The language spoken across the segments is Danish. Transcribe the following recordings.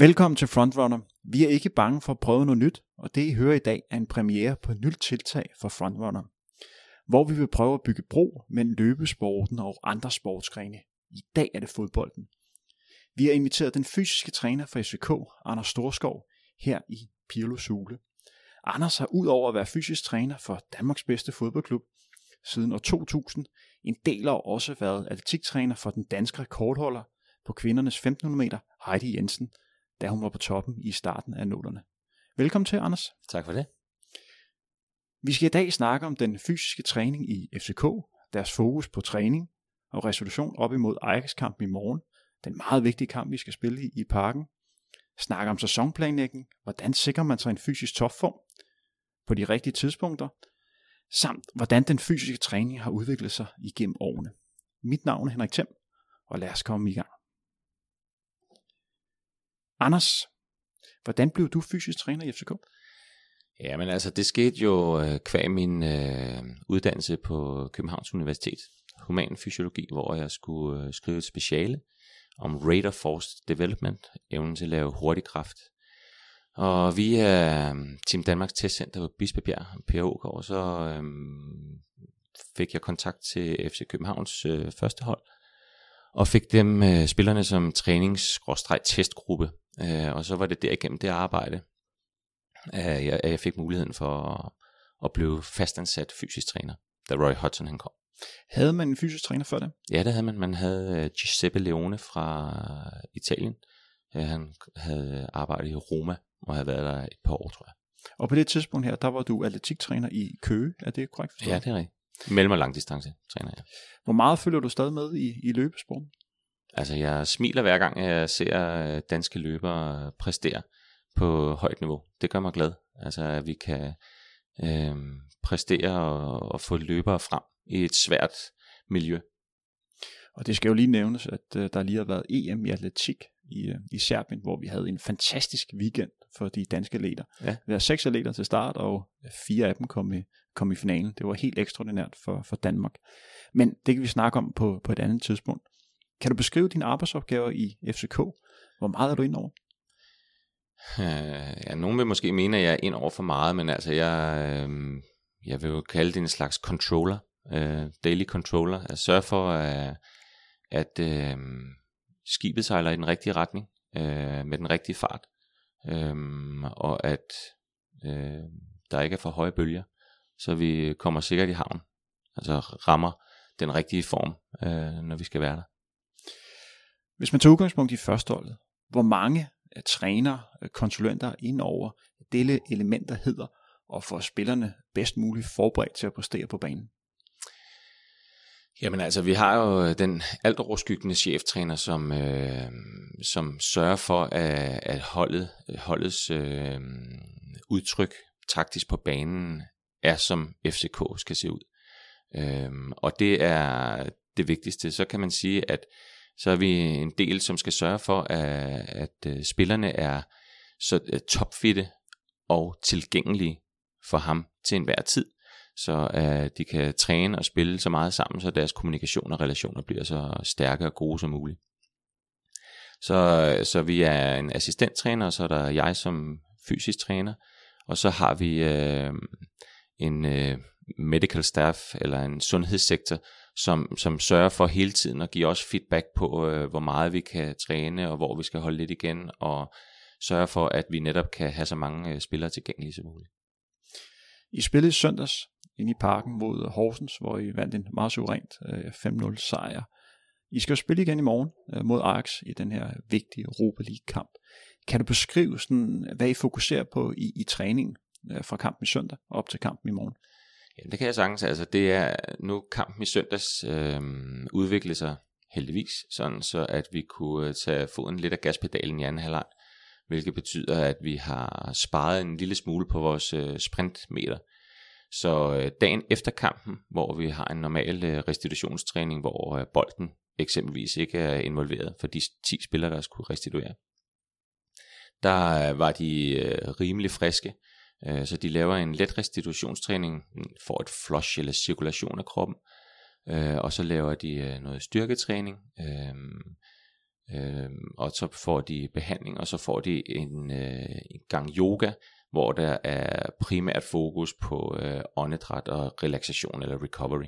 Velkommen til Frontrunner. Vi er ikke bange for at prøve noget nyt, og det I hører i dag er en premiere på et nyt tiltag for Frontrunner, hvor vi vil prøve at bygge bro mellem løbesporten og andre sportsgrene. I dag er det fodbolden. Vi har inviteret den fysiske træner for FCK, Anders Storskov, her i Pirlo Sule. Anders har udover at være fysisk træner for Danmarks bedste fodboldklub siden år 2000, en del år også været atletiktræner for den danske rekordholder på kvindernes 1500 meter, Heidi Jensen, da hun var på toppen i starten af nullerne. Velkommen til, Anders. Tak for det. Vi skal i dag snakke om den fysiske træning i FCK, deres fokus på træning og resolution op imod Ajax-kampen i morgen, den meget vigtige kamp, vi skal spille i, i parken. Snakke om sæsonplanlægning, hvordan sikrer man sig en fysisk topform på de rigtige tidspunkter, samt hvordan den fysiske træning har udviklet sig igennem årene. Mit navn er Henrik Thiem, og lad os komme i gang. Anders, hvordan blev du fysisk træner i FCK? Jamen altså, det skete jo øh, kvæg min øh, uddannelse på Københavns Universitet, human fysiologi, hvor jeg skulle øh, skrive et speciale om Rate of Force Development, evnen til at lave hurtig kraft. Og via øh, Team Danmarks Testcenter på Bispebjerg, Per Ågaard, så øh, fik jeg kontakt til FC Københavns øh, første hold, og fik dem øh, spillerne som trænings-testgruppe. Øh, og så var det derigennem det arbejde, at jeg, at jeg fik muligheden for at, at blive fastansat fysisk træner, da Roy Hodgson han kom. Havde man en fysisk træner før det? Ja, det havde man. Man havde uh, Giuseppe Leone fra Italien. Ja, han havde arbejdet i Roma og havde været der et par år, tror jeg. Og på det tidspunkt her, der var du atletiktræner i Køge, er det korrekt forstået? Ja, det er rigtigt. Mellem- og langdistance træner jeg. Hvor meget følger du stadig med i, i løbesporten? Altså, jeg smiler hver gang, jeg ser danske løbere præstere på højt niveau. Det gør mig glad. Altså, at vi kan øh, præstere og, og få løbere frem i et svært miljø. Og det skal jo lige nævnes, at uh, der lige har været EM i atletik i, uh, i Serbien, hvor vi havde en fantastisk weekend for de danske atleter. Ja. Vi havde seks atleter til start, og fire af dem kom i, kom i finalen. Det var helt ekstraordinært for, for Danmark. Men det kan vi snakke om på, på et andet tidspunkt. Kan du beskrive dine arbejdsopgaver i FCK? Hvor meget er du ind over? Øh, ja, nogen vil måske mene, at jeg er ind over for meget, men altså jeg, øh, jeg vil jo kalde det en slags controller, øh, daily controller, at sørge for, at, at øh, skibet sejler i den rigtige retning, øh, med den rigtige fart, øh, og at øh, der ikke er for høje bølger, så vi kommer sikkert i havn, altså rammer den rigtige form, øh, når vi skal være der. Hvis man tager udgangspunkt i førsteholdet, hvor mange øh, træner, øh, konsulenter ind over dele elementer hedder, og få spillerne bedst muligt forberedt til at præstere på banen? Jamen altså, vi har jo øh, den alt overskyggende cheftræner, som, øh, som sørger for, at, at holdet, holdets øh, udtryk taktisk på banen er, som FCK skal se ud. Øh, og det er det vigtigste. Så kan man sige, at så er vi en del, som skal sørge for, at, at øh, spillerne er så øh, topfitte og tilgængelige for ham til enhver tid, så at de kan træne og spille så meget sammen, så deres kommunikation og relationer bliver så stærke og gode som muligt. Så, så vi er en assistenttræner, og så er der jeg som fysisk træner, og så har vi øh, en øh, medical staff, eller en sundhedssektor, som, som sørger for hele tiden at give os feedback på, øh, hvor meget vi kan træne, og hvor vi skal holde lidt igen, og sørge for, at vi netop kan have så mange øh, spillere tilgængelige som muligt. I spillede søndags inde i parken mod Horsens, hvor I vandt en meget suverænt øh, 5-0 sejr. I skal jo spille igen i morgen øh, mod Ajax i den her vigtige Europa League kamp. Kan du beskrive, sådan, hvad I fokuserer på i, i træningen øh, fra kampen i søndag op til kampen i morgen? Ja, det kan jeg sagtens. Altså, det er nu kampen i søndags øh, udviklede sig heldigvis, sådan så at vi kunne øh, tage foden lidt af gaspedalen i anden halvleg, hvilket betyder, at vi har sparet en lille smule på vores øh, sprintmeter. Så øh, dagen efter kampen, hvor vi har en normal øh, restitutionstræning, hvor øh, bolden eksempelvis ikke er involveret for de 10 spillere, der skulle restituere, der øh, var de øh, rimelig friske, Øh, Øh, så de laver en let restitutionstræning, for et flush eller cirkulation af kroppen, øh, og så laver de øh, noget styrketræning, øh, og så får de behandling, og så får de en, en gang yoga, hvor der er primært fokus på øh, åndedræt og relaxation eller recovery.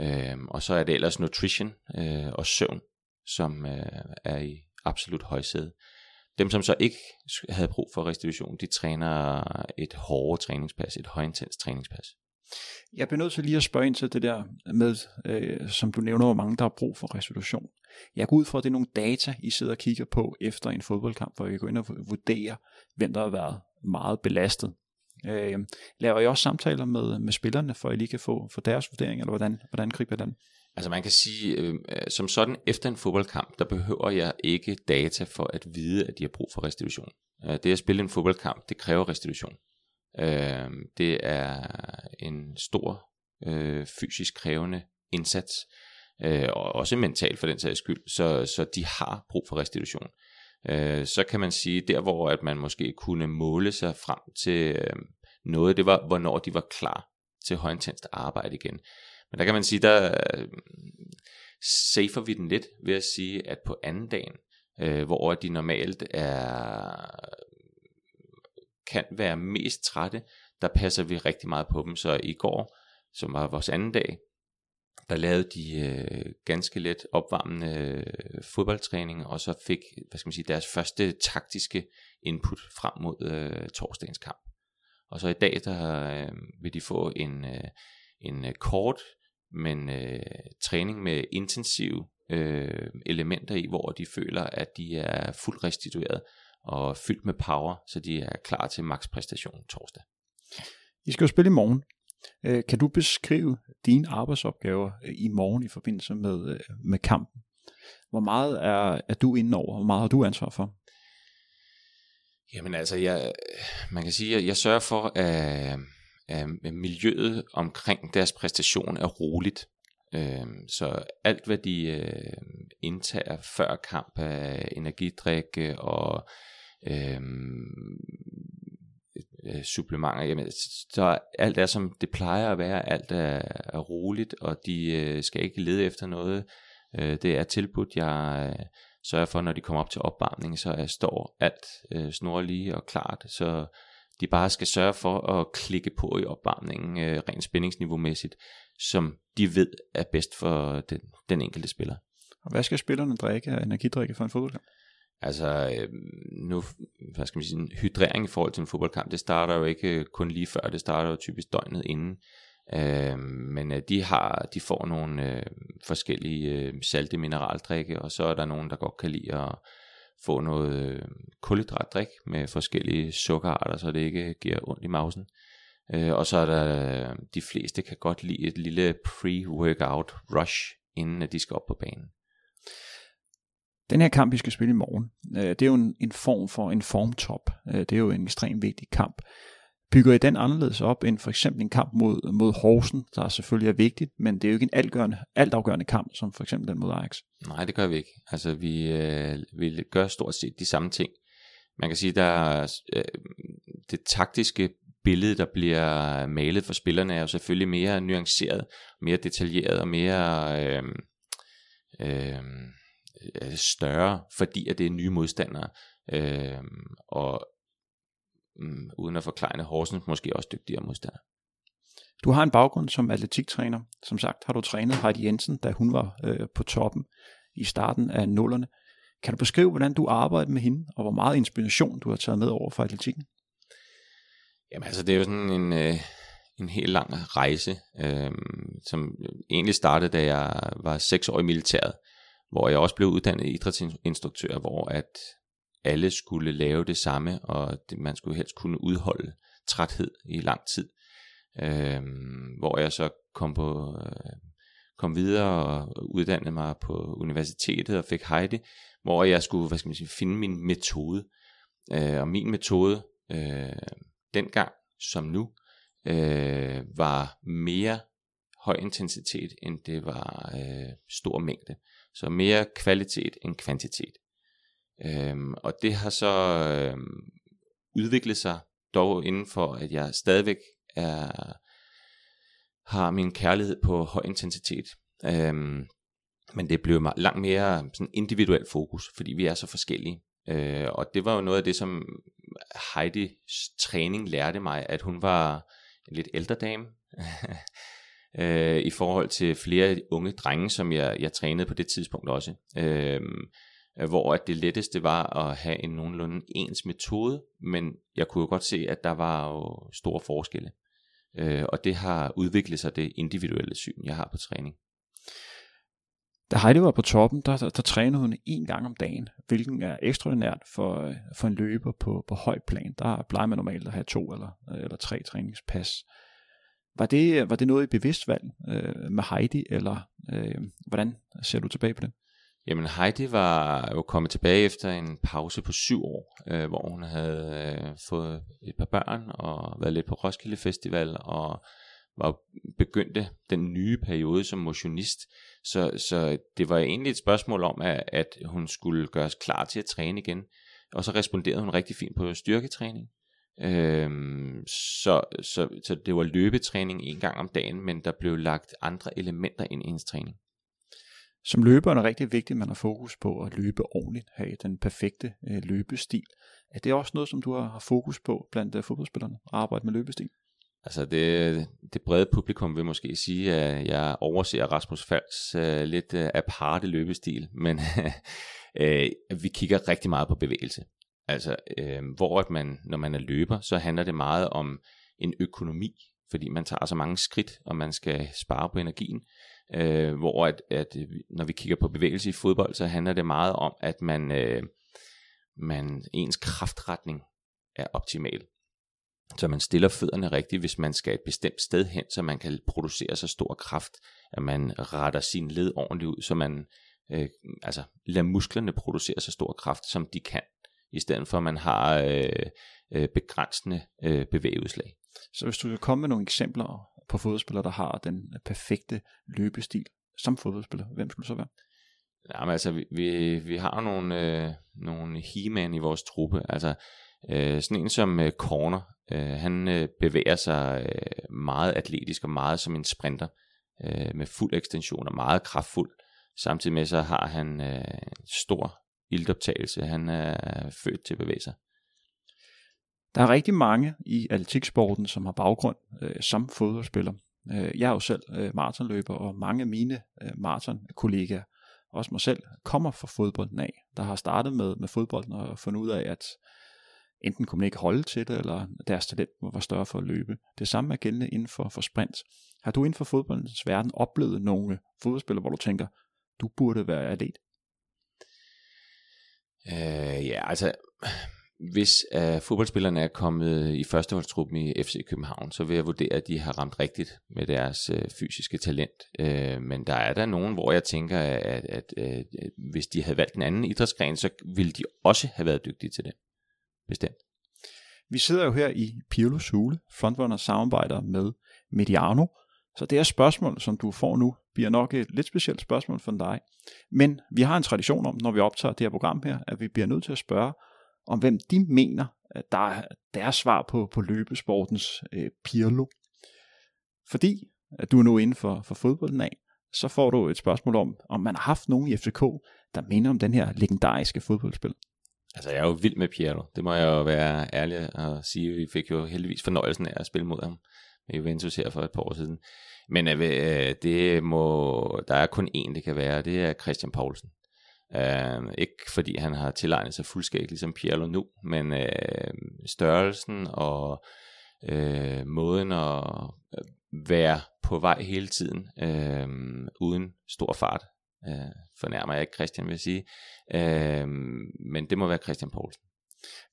Øh, og så er det ellers nutrition øh, og søvn, som øh, er i absolut højsæde. Dem, som så ikke havde brug for restitution, de træner et hårdere træningspas, et højintens træningspas. Jeg bliver nødt til lige at spørge ind til det der med, øh, som du nævner, hvor mange der har brug for restitution. Jeg går ud fra, at det er nogle data, I sidder og kigger på efter en fodboldkamp, hvor I går ind og vurderer, hvem der har været meget belastet. Øh, laver I også samtaler med, med spillerne, for at I lige kan få for deres vurdering, eller hvordan, hvordan griber den? Altså man kan sige, øhm, øh, som sådan efter en fodboldkamp, der behøver jeg ikke data for at vide, at de har brug for restitution. Øh, det at spille en fodboldkamp, det kræver restitution. Øh, det er en stor øh, fysisk krævende indsats, øh, og også mentalt for den sags skyld, så, så de har brug for restitution. Øh, så kan man sige, der hvor at man måske kunne måle sig frem til øh, noget, det var, hvornår de var klar til højintenst arbejde igen. Men der kan man sige, der øh, safer vi den lidt ved at sige, at på anden dagen, øh, hvor de normalt er kan være mest trætte, der passer vi rigtig meget på dem. Så i går, som var vores anden dag, der lavede de øh, ganske let opvarmende øh, fodboldtræning, og så fik hvad skal man sige, deres første taktiske input frem mod øh, torsdagens kamp. Og så i dag, der øh, vil de få en, øh, en øh, kort, men øh, træning med intensive øh, elementer i, hvor de føler, at de er fuldt restitueret og fyldt med power, så de er klar til max præstation torsdag. I skal jo spille i morgen. Øh, kan du beskrive dine arbejdsopgaver øh, i morgen i forbindelse med, øh, med kampen? Hvor meget er, er du inde over? Hvor meget har du ansvar for? Jamen altså, jeg, man kan sige, at jeg sørger for, at, øh, miljøet omkring deres præstation er roligt. Øh, så alt, hvad de øh, indtager før kamp af energidrik og øhm, øh, supplementer, jamen, så alt er som det plejer at være, alt er, er roligt, og de øh, skal ikke lede efter noget. Øh, det er tilbudt, jeg øh, sørger for, når de kommer op til opvarmning, så jeg står alt øh, snorlige og klart, så de bare skal sørge for at klikke på i opvarmningen, øh, rent spændingsniveau-mæssigt, som de ved er bedst for den, den enkelte spiller. Og hvad skal spillerne drikke af energidrikke for en fodboldkamp? Altså, øh, nu, hvad skal man sige, hydrering i forhold til en fodboldkamp, det starter jo ikke kun lige før, det starter jo typisk døgnet inden. Øh, men øh, de har, de får nogle øh, forskellige øh, salte mineraldrikke, og så er der nogen, der godt kan lide at få noget øh, kulhydratdrik med forskellige sukkerarter, så det ikke giver ondt i mausen. Øh, og så er der, de fleste kan godt lide et lille pre-workout rush, inden at de skal op på banen. Den her kamp, vi skal spille i morgen, øh, det er jo en, en form for en formtop. Øh, det er jo en ekstremt vigtig kamp. Bygger I den anderledes op end for eksempel en kamp mod, mod Horsen, der selvfølgelig er vigtigt, men det er jo ikke en altgørende, altafgørende kamp, som for eksempel den mod Ajax. Nej, det gør vi ikke. Altså, vi, øh, vi gør stort set de samme ting. Man kan sige, der øh, det taktiske billede, der bliver malet for spillerne, er jo selvfølgelig mere nuanceret, mere detaljeret og mere... Øh, øh, øh, større, fordi at det er nye modstandere. Øh, og mm, uden at forklare Horsens måske også dygtigere modstandere. Du har en baggrund som atletiktræner. Som sagt har du trænet Heidi Jensen, da hun var øh, på toppen i starten af nullerne. Kan du beskrive, hvordan du arbejder med hende, og hvor meget inspiration du har taget med over for atletikken? Jamen altså, det er jo sådan en, øh, en helt lang rejse, øh, som egentlig startede, da jeg var seks år i militæret hvor jeg også blev uddannet idrætsinstruktør, hvor at alle skulle lave det samme, og det, man skulle helst kunne udholde træthed i lang tid. Øh, hvor jeg så kom på øh, kom videre og uddannede mig på universitetet og fik Heidi, hvor jeg skulle hvad skal man sige, finde min metode. Øh, og min metode øh, dengang som nu øh, var mere høj intensitet, end det var øh, stor mængde. Så mere kvalitet end kvantitet. Øhm, og det har så øhm, udviklet sig dog inden for, at jeg stadigvæk er, har min kærlighed på høj intensitet. Øhm, men det blev langt mere sådan individuel fokus, fordi vi er så forskellige. Øh, og det var jo noget af det, som Heidis træning lærte mig, at hun var en lidt ældre dame, øh, i forhold til flere unge drenge, som jeg, jeg trænede på det tidspunkt også. Øh, Øh, hvor at det letteste var at have en nogenlunde ens metode, men jeg kunne jo godt se, at der var jo store forskelle. Øh, og det har udviklet sig det individuelle syn, jeg har på træning. Da Heidi var på toppen, der, der, der trænede hun en gang om dagen, hvilken er ekstraordinært for, øh, for en løber på, på høj plan. Der plejer man normalt at have to eller, øh, eller tre træningspas. Var det, var det noget i bevidst valg øh, med Heidi, eller øh, hvordan ser du tilbage på det? Jamen Heidi var jo kommet tilbage efter en pause på syv år, øh, hvor hun havde øh, fået et par børn og været lidt på Roskilde Festival og var begyndte den nye periode som motionist. Så, så det var egentlig et spørgsmål om, at, at hun skulle gøres klar til at træne igen. Og så responderede hun rigtig fint på styrketræning. Øhm, så, så, så det var løbetræning en gang om dagen, men der blev lagt andre elementer ind i hendes træning. Som løber er det rigtig vigtigt, at man har fokus på at løbe ordentligt, have den perfekte øh, løbestil. Er det også noget, som du har fokus på blandt øh, fodboldspillerne, at arbejde med løbestil? Altså det, det brede publikum vil måske sige, at jeg overser Rasmus Falks uh, lidt uh, aparte løbestil, men uh, vi kigger rigtig meget på bevægelse. Altså uh, hvor at man, når man er løber, så handler det meget om en økonomi, fordi man tager så mange skridt, og man skal spare på energien. Øh, hvor at, at øh, når vi kigger på bevægelse i fodbold, så handler det meget om, at man, øh, man ens kraftretning er optimal. Så man stiller fødderne rigtigt, hvis man skal et bestemt sted hen, så man kan producere så stor kraft, at man retter sin led ordentligt ud, så man øh, altså, lader musklerne producere så stor kraft, som de kan, i stedet for at man har øh, øh, begrænsende øh, bevægeudslag. Så hvis du vil komme med nogle eksempler på fodboldspillere, der har den perfekte løbestil som fodboldspiller, hvem skulle du så være? Jamen altså, vi, vi, vi har nogle, øh, nogle he i vores truppe, altså øh, sådan en som øh, Corner, Øh, han øh, bevæger sig øh, meget atletisk og meget som en sprinter øh, med fuld ekstension og meget kraftfuld. Samtidig med så har han øh, stor ildoptagelse. Han er født til at bevæge sig. Der er rigtig mange i atletiksporten, som har baggrund øh, som fodboldspiller. Øh, jeg er jo selv øh, maratonløber, og mange af mine øh, maratonkollegaer, også mig selv, kommer fra fodbolden af, der har startet med, med fodbolden og fundet ud af, at enten kunne man ikke holde til det, eller deres talent var større for at løbe. Det samme er gældende inden for, for sprint. Har du inden for fodboldens verden oplevet nogle fodboldspillere, hvor du tænker, du burde være atlet? Øh, ja, altså, hvis uh, fodboldspillerne er kommet i førsteholdstruppen i FC København, så vil jeg vurdere, at de har ramt rigtigt med deres uh, fysiske talent. Uh, men der er der nogen, hvor jeg tænker, at, at, uh, hvis de havde valgt en anden idrætsgren, så ville de også have været dygtige til det bestemt. Vi sidder jo her i Pirlo Sule, Frontrunner samarbejder med Mediano, så det her spørgsmål, som du får nu, bliver nok et lidt specielt spørgsmål for dig. Men vi har en tradition om, når vi optager det her program her, at vi bliver nødt til at spørge, om hvem de mener, at der er deres svar på, på løbesportens øh, Pirlo. Fordi at du er nu inden for, for fodbolden af, så får du et spørgsmål om, om man har haft nogen i FCK, der minder om den her legendariske fodboldspil. Altså, jeg er jo vild med Pirlo. Det må jeg jo være ærlig og sige. Vi fik jo heldigvis fornøjelsen af at spille mod ham med Juventus her for et par år siden. Men øh, øh det må, der er kun én, det kan være. Det er Christian Poulsen. Øh, ikke fordi han har tilegnet sig fuldskæg ligesom Pirlo nu, men øh, størrelsen og øh, måden at øh, være på vej hele tiden, øh, uden stor fart, Øh, fornærmer jeg ikke Christian, vil jeg sige. Øh, men det må være Christian Poulsen.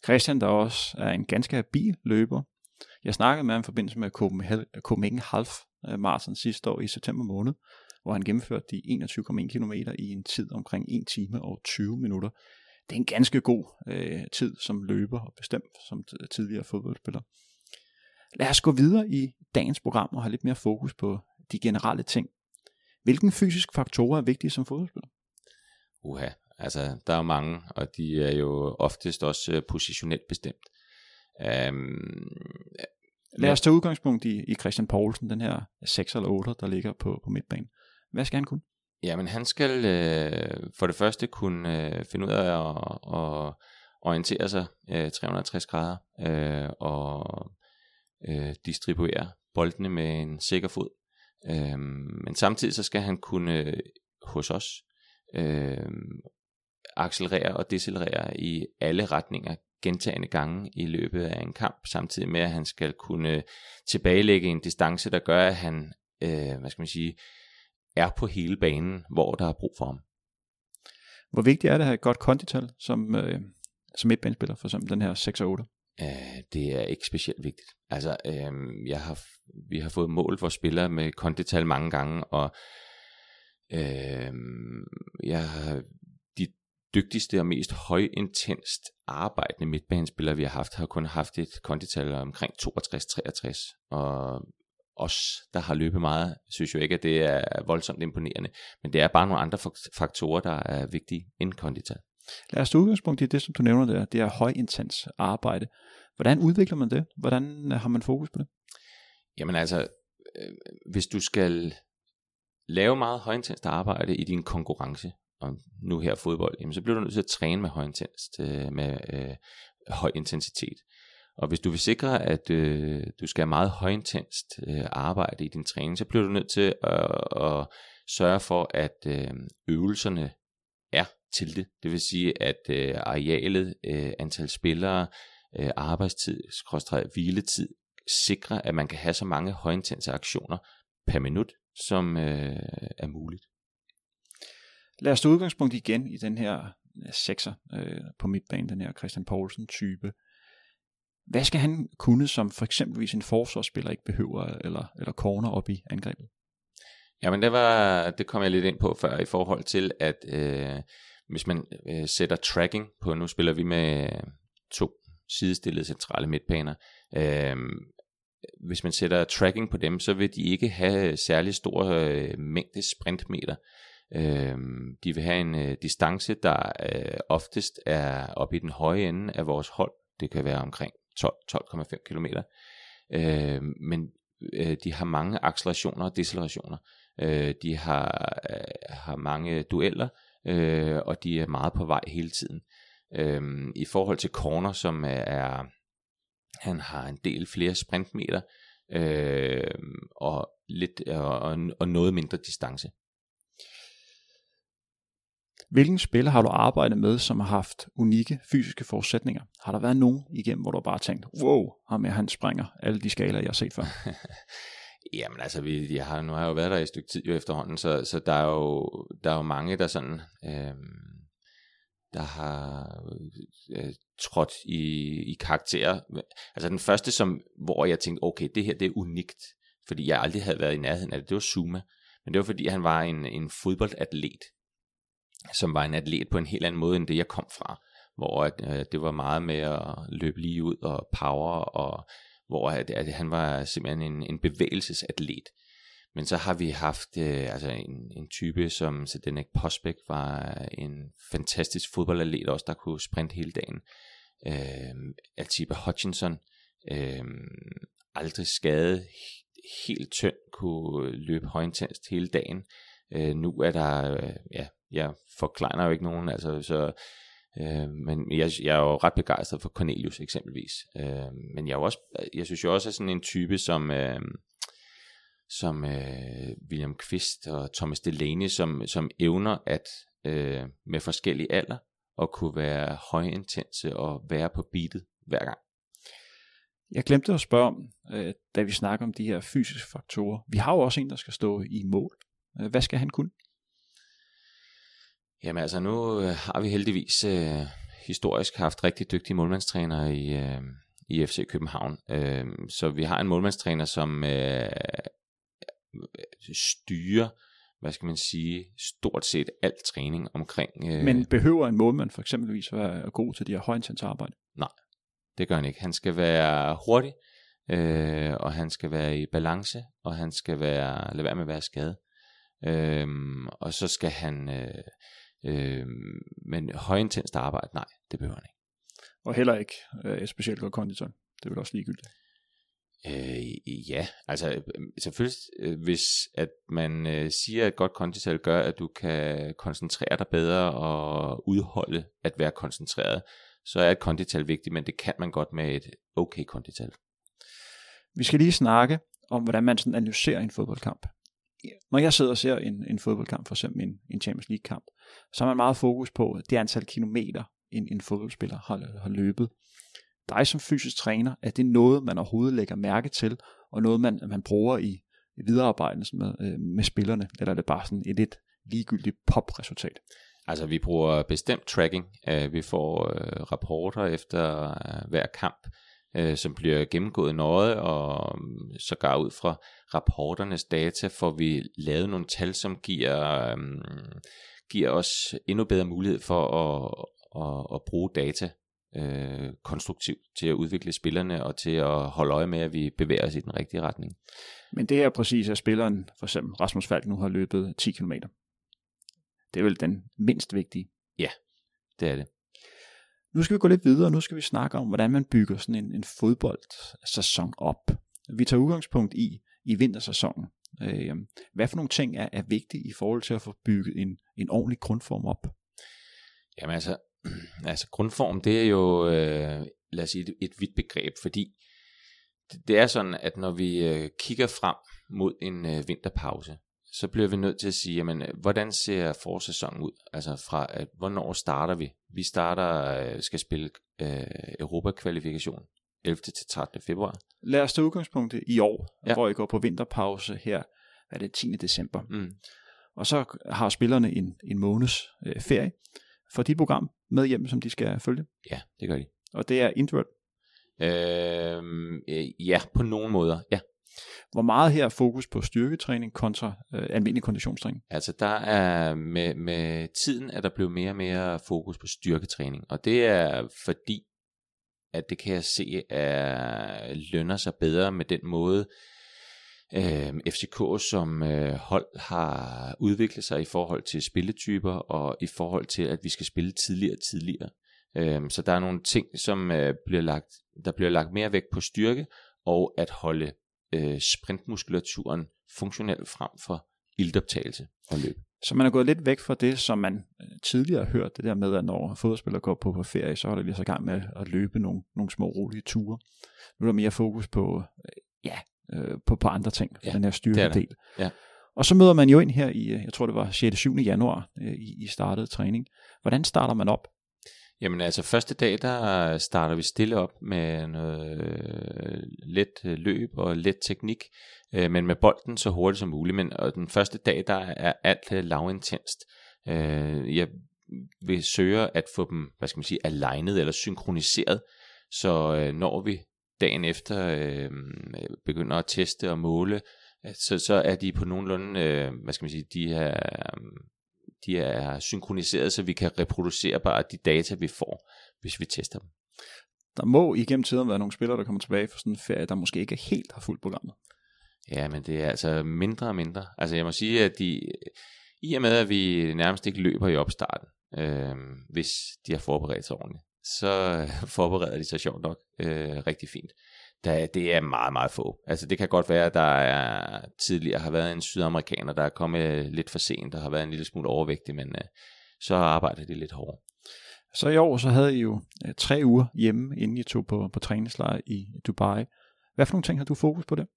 Christian, der også er en ganske habil løber. Jeg snakkede med ham i forbindelse med Copenhagen Half øh, Marathon sidste år i september måned, hvor han gennemførte de 21,1 km i en tid omkring 1 time og 20 minutter. Det er en ganske god øh, tid som løber, og bestemt som tidligere fodboldspiller. Lad os gå videre i dagens program og have lidt mere fokus på de generelle ting, Hvilken fysisk faktorer er vigtige som fodboldspiller? Uha, altså der er mange, og de er jo oftest også øh, positionelt bestemt. Um, Lad os tage udgangspunkt i, i Christian Poulsen, den her 6 eller 8, der ligger på, på midtbanen. Hvad skal han kunne? Jamen han skal øh, for det første kunne øh, finde ud af at, at orientere sig øh, 360 grader øh, og øh, distribuere boldene med en sikker fod. Øh, men samtidig så skal han kunne øh, hos os øh, accelerere og decelerere i alle retninger gentagende gange i løbet af en kamp, samtidig med at han skal kunne øh, tilbagelægge en distance, der gør, at han, øh, hvad skal man sige, er på hele banen, hvor der er brug for ham. Hvor vigtigt er det at have et godt kondital som, øh, som midtbanespiller, for eksempel den her 6 og 8? Uh, det er ikke specielt vigtigt. Altså, øh, jeg har, vi har fået mål for spillere med kondital mange gange, og øh, jeg har de dygtigste og mest højintenst arbejdende midtbanespillere, vi har haft, har kun haft et kondital omkring 62-63, og os, der har løbet meget, synes jo ikke, at det er voldsomt imponerende. Men det er bare nogle andre faktorer, der er vigtige end kondital. Lad os tage udgangspunkt i det, som du nævner der, det er højintens arbejde. Hvordan udvikler man det? Hvordan har man fokus på det? Jamen altså, øh, hvis du skal lave meget højintenst arbejde i din konkurrence, og nu her fodbold, jamen så bliver du nødt til at træne med højintenst, øh, med øh, høj intensitet. Og hvis du vil sikre, at øh, du skal have meget højintenst øh, arbejde i din træning, så bliver du nødt til at, at sørge for, at øh, øvelserne er til det. Det vil sige, at øh, arealet, øh, antal spillere, øh, arbejdstid, hviletid, sikrer, at man kan have så mange højintense aktioner per minut, som øh, er muligt. Lad os tage udgangspunkt igen i den her øh, sekser øh, på midtbanen, den her Christian Poulsen type. Hvad skal han kunne, som for eksempelvis en forsvarsspiller ikke behøver, eller, eller corner op i angrebet? Jamen det, var, det kom jeg lidt ind på før i forhold til, at øh, hvis man øh, sætter tracking på, nu spiller vi med to sidestillede centrale midtbaner, øh, hvis man sætter tracking på dem, så vil de ikke have særlig stor øh, mængde sprintmeter. Øh, de vil have en øh, distance, der øh, oftest er oppe i den høje ende af vores hold. Det kan være omkring 12,5 km. Øh, men øh, de har mange accelerationer og decelerationer. Øh, de har, øh, har mange dueller, øh, og de er meget på vej hele tiden. Øh, I forhold til corner, som er, han har en del flere sprintmeter, øh, og, lidt, og, og noget mindre distance. Hvilken spiller har du arbejdet med, som har haft unikke fysiske forudsætninger? Har der været nogen igennem, hvor du bare tænkt, wow, ham med, han springer alle de skaler, jeg har set før? Jamen altså, vi, jeg har, nu har jeg jo været der i et stykke tid jo efterhånden, så, så der, er jo, der er jo mange, der sådan, øh, der har øh, trådt i, i karakter. Altså den første, som, hvor jeg tænkte, okay, det her det er unikt, fordi jeg aldrig havde været i nærheden af det, det var Zuma. Men det var fordi, han var en, en fodboldatlet, som var en atlet på en helt anden måde, end det jeg kom fra. Hvor at, øh, det var meget med at løbe lige ud og power, og hvor at, at han var simpelthen en, en bevægelsesatlet. Men så har vi haft øh, altså en, en type som Zdenek Posbæk var en fantastisk fodboldatlet også, der kunne sprinte hele dagen. Øh, Altiba Hutchinson, øh, aldrig skadet, helt tynd, kunne løbe højintenst hele dagen. Øh, nu er der, øh, ja, jeg forklarer jo ikke nogen, altså så, øh, men jeg, jeg er jo ret begejstret for Cornelius eksempelvis. Øh, men jeg er jo også, jeg synes jo også, at sådan en type som, øh, som øh, William Kvist og Thomas Delaney, som, som evner at øh, med forskellige alder, at kunne være højintense og være på beatet hver gang. Jeg glemte at spørge om, øh, da vi snakker om de her fysiske faktorer. Vi har jo også en, der skal stå i mål. Øh, hvad skal han kunne? Jamen altså, nu øh, har vi heldigvis øh, historisk haft rigtig dygtige målmandstrænere i, øh, i FC København. Øh, så vi har en målmandstræner, som øh, styrer, hvad skal man sige, stort set al træning omkring... Øh, Men behøver en målmand for eksempelvis være god til de her højintens arbejde? Nej, det gør han ikke. Han skal være hurtig, øh, og han skal være i balance, og han skal være, lade være med at være skadet. Øh, og så skal han... Øh, Øh, men højintenst arbejde, nej, det behøver han ikke. Og heller ikke øh, specielt godt konditor. Det er vel også ligegyldigt. Øh, ja, altså øh, selvfølgelig, øh, hvis at man øh, siger, at godt kondital gør, at du kan koncentrere dig bedre og udholde at være koncentreret, så er et kondital vigtigt, men det kan man godt med et okay kondital. Vi skal lige snakke om, hvordan man sådan analyserer en fodboldkamp. Når jeg sidder og ser en, en fodboldkamp, for eksempel en, en Champions League kamp, så har man meget fokus på det antal kilometer, en, en fodboldspiller har, har løbet dig som fysisk træner, er det noget, man overhovedet lægger mærke til, og noget, man, man bruger i, viderearbejdet med, øh, med spillerne, eller er det bare sådan et lidt ligegyldigt pop-resultat? Altså, vi bruger bestemt tracking. Øh, vi får øh, rapporter efter øh, hver kamp, uh, som bliver gennemgået nøje, og så går ud fra rapporternes data, får vi lavet nogle tal, som giver, um, giver os endnu bedre mulighed for at, at, at bruge data øh, konstruktivt til at udvikle spillerne og til at holde øje med, at vi bevæger os i den rigtige retning. Men det er præcis, at spilleren, for eksempel Rasmus Falk, nu har løbet 10 km. Det er vel den mindst vigtige. Ja, det er det. Nu skal vi gå lidt videre, nu skal vi snakke om, hvordan man bygger sådan en, en fodboldsæson op. Vi tager udgangspunkt i, i vintersæsonen. Øh, hvad for nogle ting er, er vigtige i forhold til at få bygget en, en ordentlig grundform op? Jamen altså, altså grundform, det er jo, øh, lad os sige, et, et vidt begreb, fordi det, er sådan, at når vi øh, kigger frem mod en øh, vinterpause, så bliver vi nødt til at sige, jamen, øh, hvordan ser forsæsonen ud? Altså fra, at, hvornår starter vi? Vi starter, øh, skal spille øh, Europa-kvalifikation 11. til 13. februar. Lad os tage udgangspunkt i år, ja. hvor I går på vinterpause her, er det 10. december. Mm. Og så har spillerne en, en måneds øh, ferie. For dit program med hjem, som de skal følge? Ja, det gør de. Og det er individuelt? Øhm, øh, ja, på nogle måder, ja. Hvor meget her er fokus på styrketræning kontra øh, almindelig konditionstræning? Altså der er med, med tiden at der blevet mere og mere fokus på styrketræning, og det er fordi, at det kan jeg se, at lønner sig bedre med den måde, øh, FCK som øh, hold har udviklet sig i forhold til spilletyper og i forhold til at vi skal spille tidligere og tidligere. Øh, så der er nogle ting som øh, bliver lagt der bliver lagt mere vægt på styrke og at holde øh, sprintmuskulaturen funktionel frem for ildoptagelse og løb. Så man er gået lidt væk fra det, som man øh, tidligere har hørt, det der med, at når fodboldspillere går på, på ferie, så er der lige så gang med at løbe nogle, nogle små rolige ture. Nu er der mere fokus på, øh, ja, øh, på, på andre ting, ja, den her styrkedel. Ja. Og så møder man jo ind her i, jeg tror det var 6. 7. januar, i, i startet træning. Hvordan starter man op? Jamen altså første dag, der starter vi stille op med noget øh, let øh, løb og let teknik, øh, men med bolden så hurtigt som muligt. Men og den første dag, der er alt øh, lavintenst. Øh, jeg vil søge at få dem, hvad skal man sige, alignet eller synkroniseret, så øh, når vi dagen efter øh, begynder at teste og måle, så, så er de på nogenlunde, øh, hvad skal man sige, de her de er synkroniseret, så vi kan reproducere bare de data, vi får, hvis vi tester dem. Der må igennem tiden være nogle spillere, der kommer tilbage fra sådan en ferie, der måske ikke helt har fuldt programmet. Ja, men det er altså mindre og mindre. Altså jeg må sige, at de, i og med, at vi nærmest ikke løber i opstarten, øh, hvis de har forberedt sig ordentligt, så forbereder de sig sjovt nok øh, rigtig fint. Da, det er meget, meget få. Altså det kan godt være, at der er tidligere har været en sydamerikaner, der er kommet lidt for sent og har været en lille smule overvægtig, men øh, så arbejder de lidt hårdere. Så i år så havde I jo øh, tre uger hjemme, inden I tog på, på træningslejr i Dubai. Hvad for nogle ting har du fokus på det?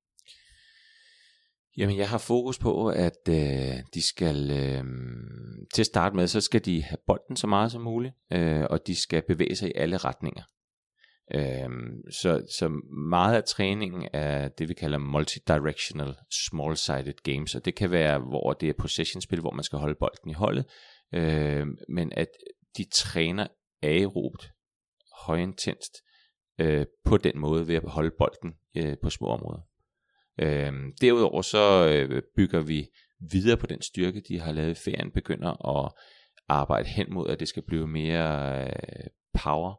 Jamen, jeg har fokus på, at øh, de skal, øh, til at starte med, så skal de have bolden så meget som muligt, øh, og de skal bevæge sig i alle retninger. Øhm, så, så meget af træningen er det, vi kalder multidirectional small-sided games, og det kan være, hvor det er possession-spil, hvor man skal holde bolden i holdet, øhm, men at de træner aerobt, højintenst, øh, på den måde ved at holde bolden øh, på små områder. Øhm, derudover så øh, bygger vi videre på den styrke, de har lavet i ferien, begynder at arbejde hen mod, at det skal blive mere øh, power,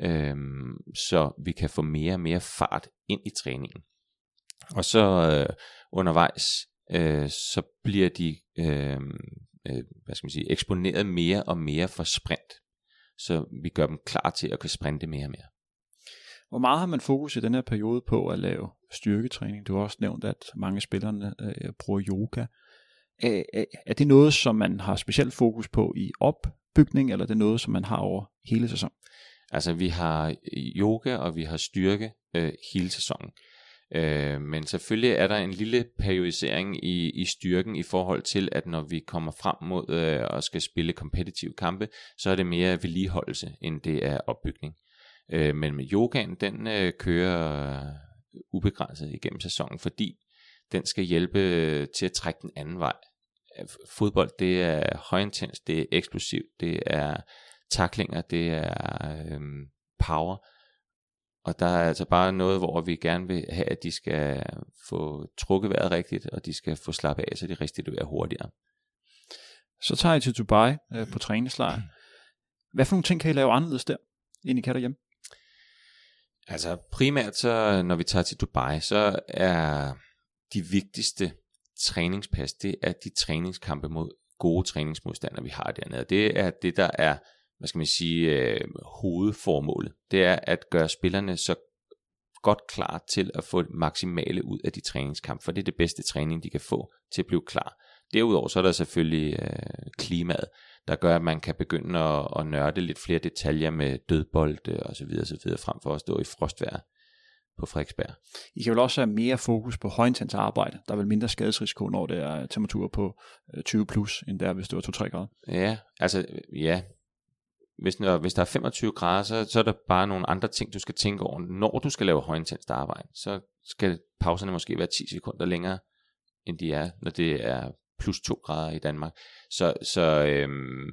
øhm, så vi kan få mere og mere fart ind i træningen. Og så øh, undervejs, øh, så bliver de øh, øh, hvad skal man sige, eksponeret mere og mere for sprint, så vi gør dem klar til at kunne sprinte mere og mere. Hvor meget har man fokus i den her periode på at lave styrketræning. Du har også nævnt, at mange spillerne øh, bruger yoga. Er, er, er det noget, som man har specielt fokus på i opbygning, eller er det noget, som man har over hele sæsonen? Altså vi har øh, yoga, og vi har styrke øh, hele sæsonen. Øh, men selvfølgelig er der en lille periodisering i, i styrken i forhold til, at når vi kommer frem mod øh, og skal spille kompetitive kampe, så er det mere vedligeholdelse, end det er opbygning. Øh, men med yogaen, den øh, kører øh, ubegrænset igennem sæsonen, fordi den skal hjælpe øh, til at trække den anden vej. Fodbold, det er højintens, det er eksplosivt, det er taklinger, det er øh, power, og der er altså bare noget, hvor vi gerne vil have, at de skal få trukket vejret rigtigt, og de skal få slappet af, så de restituerer hurtigere. Så tager I til Dubai øh, på træningslejr. Hvad for nogle ting kan I lave anderledes der, end I kan derhjemme? Altså primært så, når vi tager til Dubai, så er de vigtigste træningspas, det er de træningskampe mod gode træningsmodstandere, vi har dernede. Det er det, der er hvad skal man sige, øh, hovedformålet. Det er at gøre spillerne så godt klar til at få det maksimale ud af de træningskampe, for det er det bedste træning, de kan få til at blive klar. Derudover så er der selvfølgelig øh, klimaet, der gør, at man kan begynde at, at nørde lidt flere detaljer med dødbold øh, og så videre, så videre, frem for at stå i frostvejr på Frederiksberg. I kan vel også have mere fokus på højintens arbejde. Der er vel mindre skadesrisiko, når det er temperaturer på 20 øh, plus, end der hvis det var 2-3 grader. Ja, altså ja, hvis, når, hvis der er 25 grader, så, så er der bare nogle andre ting, du skal tænke over. Når du skal lave højintens arbejde, så skal pauserne måske være 10 sekunder længere, end de er, når det er plus 2 grader i Danmark. Så, så øhm,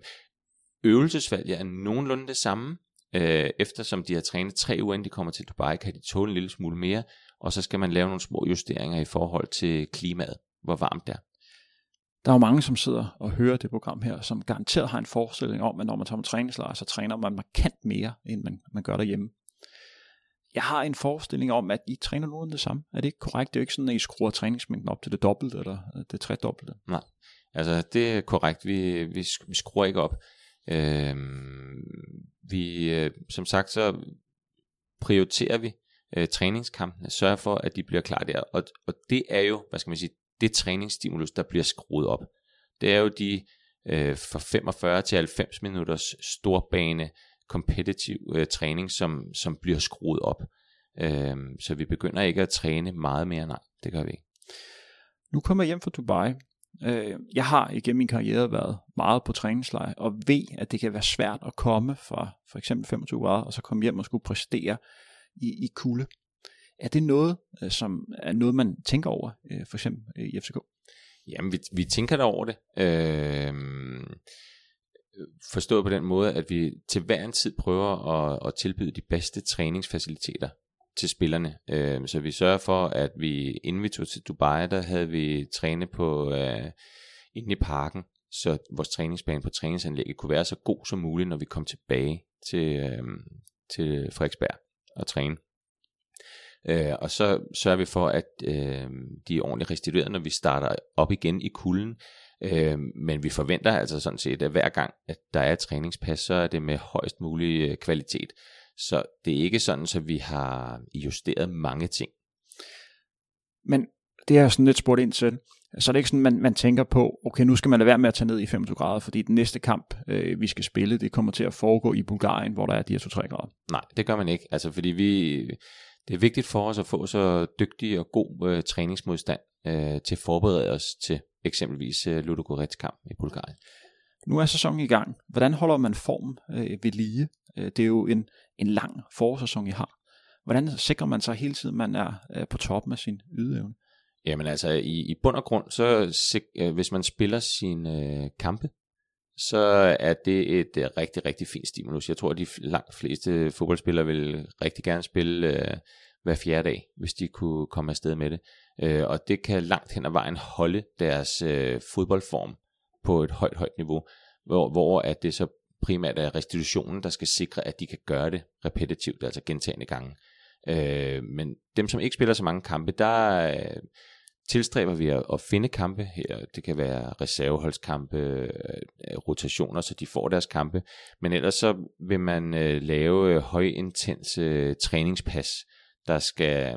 øvelsesvalget er nogenlunde det samme. Øh, eftersom de har trænet tre uger, inden de kommer til Dubai, kan de tåle en lille smule mere, og så skal man lave nogle små justeringer i forhold til klimaet, hvor varmt det er. Der er jo mange, som sidder og hører det program her, som garanteret har en forestilling om, at når man tager på træningslejr, så træner man markant mere, end man, man gør derhjemme. Jeg har en forestilling om, at I træner nogenlunde det samme. Er det ikke korrekt? Det er jo ikke sådan, at I skruer træningsmængden op til det dobbelte, eller øh, det tredobbelte. Nej, altså det er korrekt. Vi, vi, vi skruer ikke op. Øhm, vi, øh, som sagt, så prioriterer vi øh, træningskampene, sørger for, at de bliver klar der. Og, og det er jo, hvad skal man sige, det træningsstimulus, der bliver skruet op. Det er jo de øh, fra 45 til 90 minutters storbane kompetitiv øh, træning, som, som bliver skruet op. Øh, så vi begynder ikke at træne meget mere, nej, det gør vi ikke. Nu kommer jeg hjem fra Dubai. Øh, jeg har igennem min karriere været meget på træningslejr, og ved, at det kan være svært at komme fra for eksempel 25 grader, og så komme hjem og skulle præstere i, i kulde. Er det noget, øh, som er noget, man tænker over, øh, for eksempel øh, i FCK? Jamen, vi, vi tænker da over det. Øh, forstået på den måde, at vi til hver en tid prøver at, at tilbyde de bedste træningsfaciliteter til spillerne. Øh, så vi sørger for, at vi inden vi tog til Dubai, der havde vi trænet på øh, inde i parken, så vores træningsbane på træningsanlægget kunne være så god som muligt, når vi kom tilbage til, øh, til Frederiksberg og træne. Øh, og så sørger vi for, at øh, de er ordentligt restitueret, når vi starter op igen i kulden. Øh, men vi forventer altså sådan set, at hver gang, at der er et træningspas, så er det med højst mulig øh, kvalitet. Så det er ikke sådan, at vi har justeret mange ting. Men det er sådan lidt spurgt ind til. Så er det ikke sådan, man, man tænker på, okay, nu skal man lade være med at tage ned i 25 grader, fordi den næste kamp, øh, vi skal spille, det kommer til at foregå i Bulgarien, hvor der er de her 2-3 grader. Nej, det gør man ikke. Altså, fordi vi, det er vigtigt for os at få så dygtig og god øh, træningsmodstand øh, til at forberede os til eksempelvis øh, Ludogorets kamp i Bulgarien. Nu er sæsonen i gang. Hvordan holder man form øh, ved lige? Øh, det er jo en, en lang forårssæson, I har. Hvordan sikrer man sig hele tiden, man er øh, på toppen af sin ydeevne? Jamen altså, i, i bund og grund, så øh, hvis man spiller sine øh, kampe, så er det et øh, rigtig, rigtig fint stimulus. Jeg tror, at de langt fleste fodboldspillere vil rigtig gerne spille øh, hver fjerde dag, hvis de kunne komme afsted med det. Øh, og det kan langt hen ad vejen holde deres øh, fodboldform på et højt, højt niveau, hvor, hvor at det så primært er restitutionen, der skal sikre, at de kan gøre det repetitivt, altså gentagende gange. Øh, men dem, som ikke spiller så mange kampe, der øh, tilstræber vi at, at finde kampe her. Det kan være reserveholdskampe, øh, øh, rotationer, så de får deres kampe. Men ellers så vil man øh, lave øh, højintense træningspas, der skal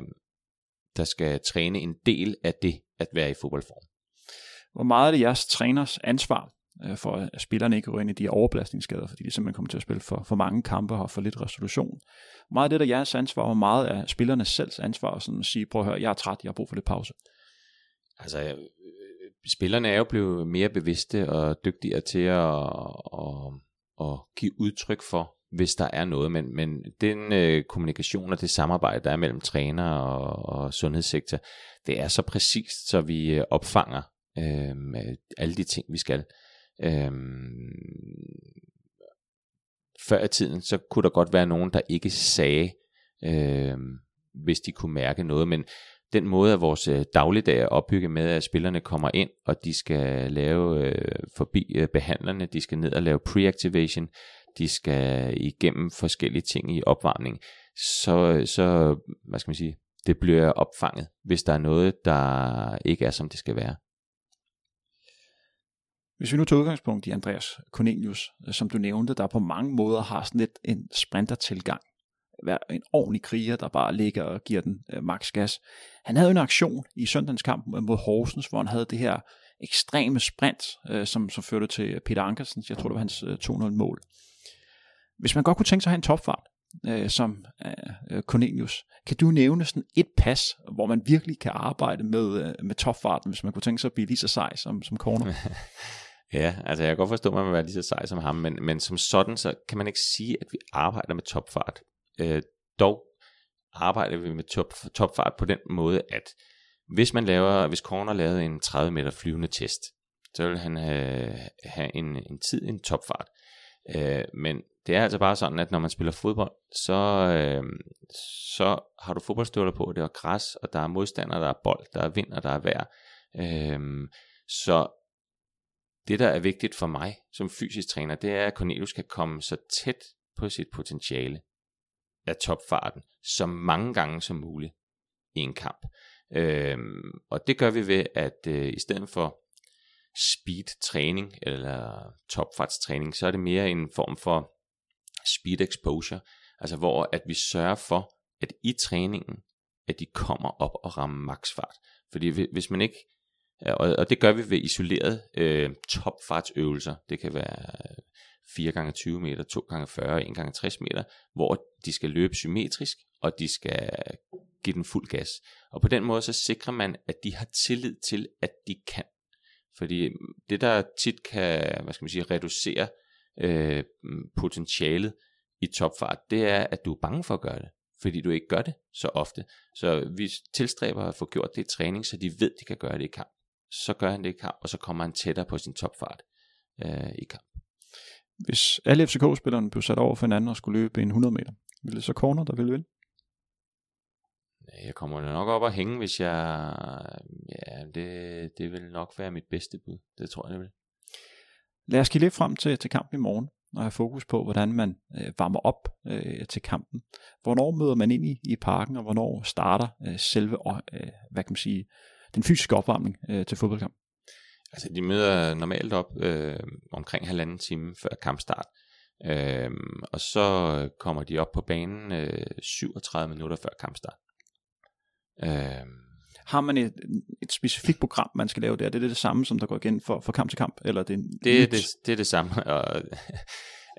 der skal træne en del af det at være i fodboldform. Hvor meget er det jeres træners ansvar øh, for, at spillerne ikke går ind i de her overbelastningsskader, fordi de simpelthen kommer til at spille for, for mange kampe og for lidt restitution. Hvor meget er det der jeres ansvar, hvor meget er spillernes selv ansvar, sådan at sige, prøv at høre, jeg er træt, jeg har brug for lidt pause? Altså, øh, øh, spillerne er jo blevet mere bevidste og dygtigere til at, at, at give udtryk for, hvis der er noget, men, men den øh, kommunikation og det samarbejde, der er mellem træner og, og sundhedssektor, det er så præcist, så vi øh, opfanger øh, alle de ting, vi skal. Øh, før i tiden, så kunne der godt være nogen, der ikke sagde, øh, hvis de kunne mærke noget, men den måde, at vores øh, dagligdag er opbygget med, at spillerne kommer ind, og de skal lave øh, forbi øh, behandlerne, de skal ned og lave pre-activation, de skal igennem forskellige ting i opvarmning, så, så hvad skal man sige, det bliver opfanget, hvis der er noget, der ikke er, som det skal være. Hvis vi nu tager udgangspunkt i Andreas Cornelius, øh, som du nævnte, der på mange måder har sådan lidt en sprinter-tilgang. Være en ordentlig kriger, der bare ligger og giver den øh, max gas. Han havde en aktion i søndagens kamp mod Horsens, hvor han havde det her ekstreme sprint, øh, som, som førte til Peter Ankersens, jeg tror det var hans øh, 2-0 mål. Hvis man godt kunne tænke sig at have en topfart, øh, som øh, øh, Cornelius, kan du nævne sådan et pas, hvor man virkelig kan arbejde med, øh, med topfarten, hvis man kunne tænke sig at blive lige så sej som, som corner? Ja, altså jeg kan godt forstå, at man vil være lige så sej som ham, men, men som sådan, så kan man ikke sige, at vi arbejder med topfart. Øh, dog arbejder vi med top, topfart på den måde, at hvis man laver, hvis Corner lavede en 30 meter flyvende test, så vil han have, have en, en tid, en topfart. Øh, men det er altså bare sådan, at når man spiller fodbold, så, øh, så har du fodboldstøvler på, det er græs, og der er modstandere, der er bold, der er vind, og der er vejr. Øh, så det, der er vigtigt for mig som fysisk træner, det er, at Cornelius kan komme så tæt på sit potentiale af topfarten, så mange gange som muligt i en kamp. Øhm, og det gør vi ved, at øh, i stedet for speed træning eller topfartstræning, så er det mere en form for speed exposure, altså hvor at vi sørger for, at i træningen, at de kommer op og rammer maksfart. Fordi hvis man ikke og, og det gør vi ved isoleret øh, topfartsøvelser. Det kan være 4x20 meter, 2x40, 1x60 meter, hvor de skal løbe symmetrisk, og de skal give den fuld gas. Og på den måde så sikrer man, at de har tillid til, at de kan. Fordi mm, det der tit kan, hvad skal man sige, reducere øh, mm, potentialet i topfart, det er, at du er bange for at gøre det fordi du ikke gør det så ofte. Så vi tilstræber at få gjort det i træning, så de ved, de kan gøre det i kamp så gør han det i kamp, og så kommer han tættere på sin topfart øh, i kamp. Hvis alle FCK-spillerne blev sat over for hinanden og skulle løbe en 100 meter, ville det så corner, der ville vinde? Jeg kommer nok op og hænge, hvis jeg... Ja, det, det vil nok være mit bedste bud. Det tror jeg, det vil. Lad os kigge lidt frem til, til kampen i morgen og have fokus på, hvordan man øh, varmer op øh, til kampen. Hvornår møder man ind i, i parken, og hvornår starter øh, selve, øh, hvad kan man sige, den fysiske opvarmning øh, til fodboldkamp? Altså, de møder normalt op øh, omkring halvanden time før kampstart. Øh, og så kommer de op på banen øh, 37 minutter før kampstart. Øh, har man et, et specifikt program, man skal lave der? Det er det, det samme, som der går igen for, for kamp til kamp? Eller det, er det, det, det er det samme. Og,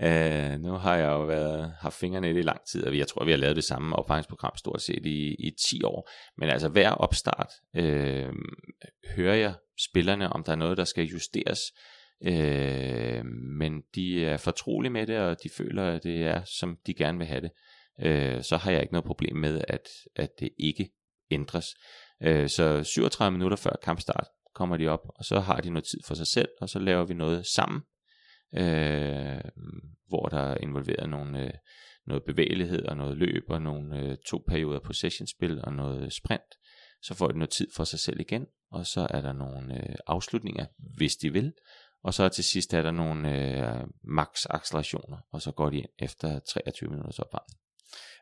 øh, nu har jeg jo været, haft fingrene i det i lang tid, og jeg tror, vi har lavet det samme opvejningsprogram stort set i, i 10 år. Men altså hver opstart øh, hører jeg spillerne, om der er noget, der skal justeres. Øh, men de er fortrolige med det, og de føler, at det er, som de gerne vil have det. Øh, så har jeg ikke noget problem med, at, at det ikke ændres. Øh, så 37 minutter før kampstart kommer de op, og så har de noget tid for sig selv, og så laver vi noget sammen, øh, hvor der er involveret nogle, øh, noget bevægelighed og noget løb og nogle øh, to perioder possession-spil og noget sprint. Så får de noget tid for sig selv igen, og så er der nogle øh, afslutninger, hvis de vil, og så til sidst er der nogle øh, max accelerationer, og så går de ind efter 23 minutters opvarmning.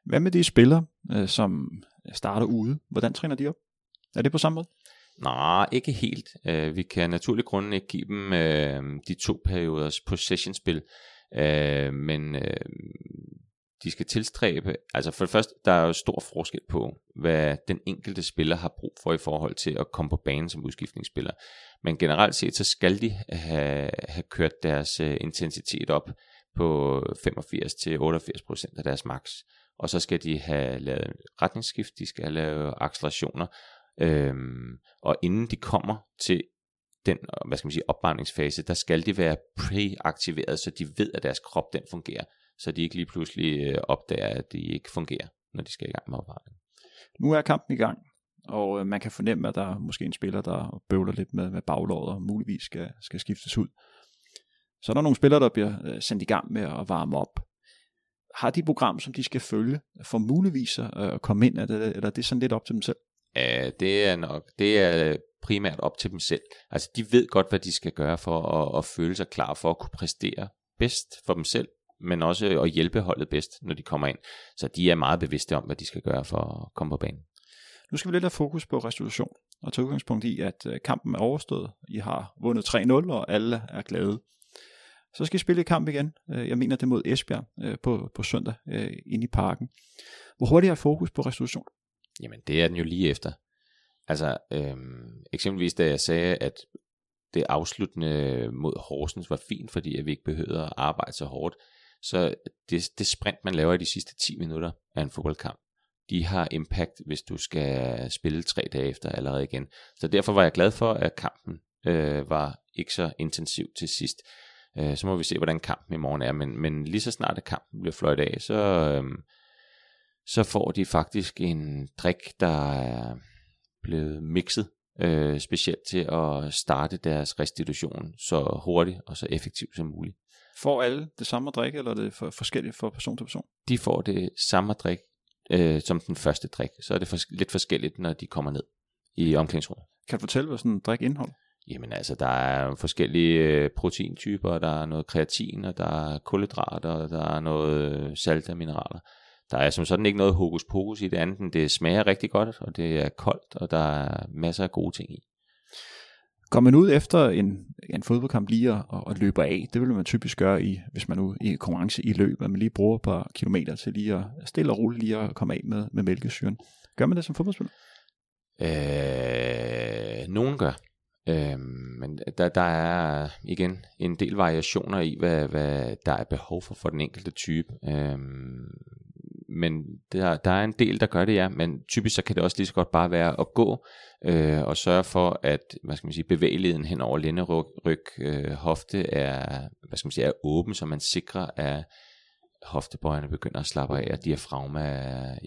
Hvad med de spillere, øh, som starter ude? Hvordan træner de op? Er det på samme måde? Nej, ikke helt. Øh, vi kan naturlig grunden ikke give dem øh, de to perioders possession-spil, øh, men øh, de skal tilstræbe, altså for det første, der er jo stor forskel på, hvad den enkelte spiller har brug for i forhold til at komme på banen som udskiftningsspiller. Men generelt set, så skal de have, have kørt deres øh, intensitet op på 85-88% af deres max. Og så skal de have lavet retningsskift, de skal have lavet accelerationer, øhm, og inden de kommer til den øh, hvad skal man sige, opvarmningsfase, der skal de være preaktiveret, så de ved, at deres krop den fungerer, så de ikke lige pludselig øh, opdager, at de ikke fungerer, når de skal i gang med opvarmning. Nu er kampen i gang, og øh, man kan fornemme, at der er måske en spiller, der bøvler lidt med, med baglåret og muligvis skal, skal skiftes ud. Så er der nogle spillere, der bliver øh, sendt i gang med at varme op. Har de program, som de skal følge, for muligvis at øh, komme ind, eller er det sådan lidt op til dem selv? Øh, det er nok, det er primært op til dem selv. Altså de ved godt, hvad de skal gøre for at, at føle sig klar for at kunne præstere bedst for dem selv, men også at hjælpe holdet bedst, når de kommer ind. Så de er meget bevidste om, hvad de skal gøre for at komme på banen. Nu skal vi lidt have fokus på restitution, og tage udgangspunkt i, at øh, kampen er overstået. I har vundet 3-0, og alle er glade. Så skal I spille kamp igen. Øh, jeg mener det mod Esbjerg øh, på, på søndag inde i parken. Hvor hurtigt er fokus på restitution? Jamen det er den jo lige efter. Altså øhm, eksempelvis da jeg sagde, at det afsluttende mod Horsens var fint, fordi at vi ikke behøvede at arbejde så hårdt, så det, det sprint, man laver i de sidste 10 minutter af en fodboldkamp, de har impact, hvis du skal spille tre dage efter allerede igen. Så derfor var jeg glad for, at kampen øh, var ikke så intensiv til sidst. Øh, så må vi se, hvordan kampen i morgen er. Men, men lige så snart at kampen bliver fløjt af, så, øh, så får de faktisk en drik, der er blevet mixet øh, specielt til at starte deres restitution så hurtigt og så effektivt som muligt. Får alle det samme at drikke, eller er det for forskelligt fra person til person? De får det samme at drikke øh, som den første drik. Så er det for, lidt forskelligt, når de kommer ned i omklædningsrummet. Kan du fortælle, hvad sådan en drik indeholder? Jamen altså, der er forskellige øh, proteintyper, der er noget kreatin, og der er kulhydrater, og der er noget øh, salt og mineraler. Der er som sådan ikke noget hokus pokus i det andet, end det smager rigtig godt, og det er koldt, og der er masser af gode ting i. Går man ud efter en, en fodboldkamp lige og, og løber af, det vil man typisk gøre, i, hvis man er i konkurrence i løb, at man lige bruger et par kilometer til lige at stille og roligt lige at komme af med, med mælkesyren. Gør man det som fodboldspiller? Øh, nogen gør. Øh, men der, der er igen en del variationer i, hvad, hvad der er behov for for den enkelte type. Øh, men der, der er en del, der gør det, ja, men typisk så kan det også lige så godt bare være at gå øh, og sørge for, at hvad skal man sige, bevægeligheden hen over lænderyg, ryg, øh, hofte er, hvad skal man sige, er åben, så man sikrer, at hoftebøjerne begynder at slappe af, og diafragma er,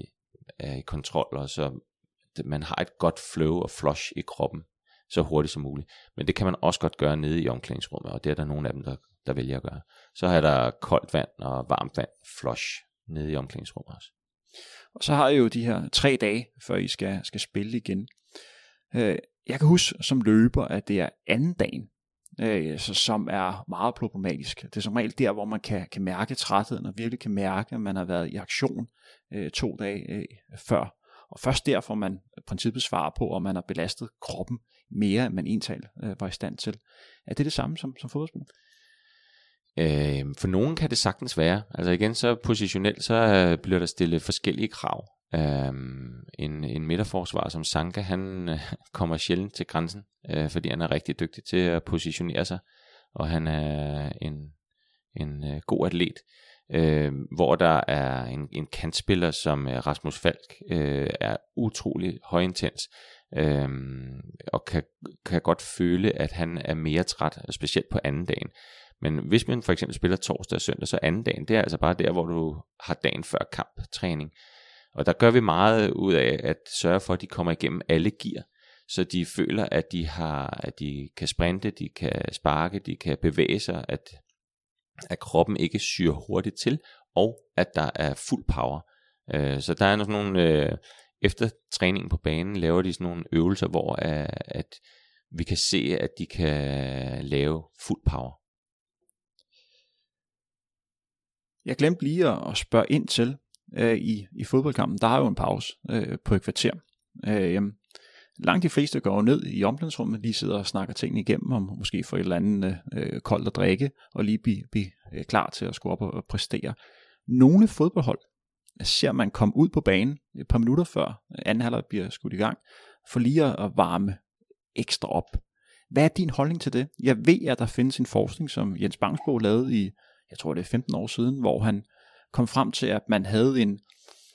er i kontrol, og så man har et godt flow og flush i kroppen så hurtigt som muligt. Men det kan man også godt gøre nede i omklædningsrummet, og det er der nogle af dem, der, der vælger at gøre. Så har der koldt vand og varmt vand, flush nede i omklædningsrummet også. Og så har I jo de her tre dage, før I skal, skal spille igen. Øh, jeg kan huske som løber, at det er anden dagen, øh, så, som er meget problematisk. Det er som regel der, hvor man kan, kan mærke trætheden, og virkelig kan mærke, at man har været i aktion øh, to dage øh, før. Og først der får man i princippet svar på, om man har belastet kroppen mere, end man egentlig øh, var i stand til. Er det det samme som, som fodboldspiller? Øh, for nogen kan det sagtens være. Altså igen, så positionelt, så øh, bliver der stillet forskellige krav. Øh, en, en midterforsvar som Sanka, han øh, kommer sjældent til grænsen, øh, fordi han er rigtig dygtig til at positionere sig, og han er en, en øh, god atlet. Øh, hvor der er en, en kantspiller som øh, Rasmus Falk, øh, er utrolig højintens, øh, og kan, kan godt føle, at han er mere træt, specielt på anden dagen. Men hvis man for eksempel spiller torsdag og søndag, så anden dagen, det er altså bare der, hvor du har dagen før kamptræning. Og der gør vi meget ud af at sørge for, at de kommer igennem alle gear, så de føler, at de, har, at de kan sprinte, de kan sparke, de kan bevæge sig, at, at kroppen ikke syr hurtigt til, og at der er fuld power. Øh, så der er sådan nogle, øh, efter træningen på banen, laver de sådan nogle øvelser, hvor øh, at vi kan se, at de kan lave fuld power. Jeg glemte lige at spørge ind til øh, i, i fodboldkampen. Der har jo en pause øh, på et kvarter. Øh, langt de fleste går ned i omklædningsrummet, lige sidder og snakker tingene igennem, om måske få et eller andet øh, koldt at drikke, og lige blive, blive øh, klar til at skulle op og, og præstere. Nogle fodboldhold ser man komme ud på banen et par minutter før øh, anden halvleg bliver skudt i gang, for lige at varme ekstra op. Hvad er din holdning til det? Jeg ved, at der findes en forskning, som Jens Bangsbo lavede i, jeg tror det er 15 år siden, hvor han kom frem til, at man havde en,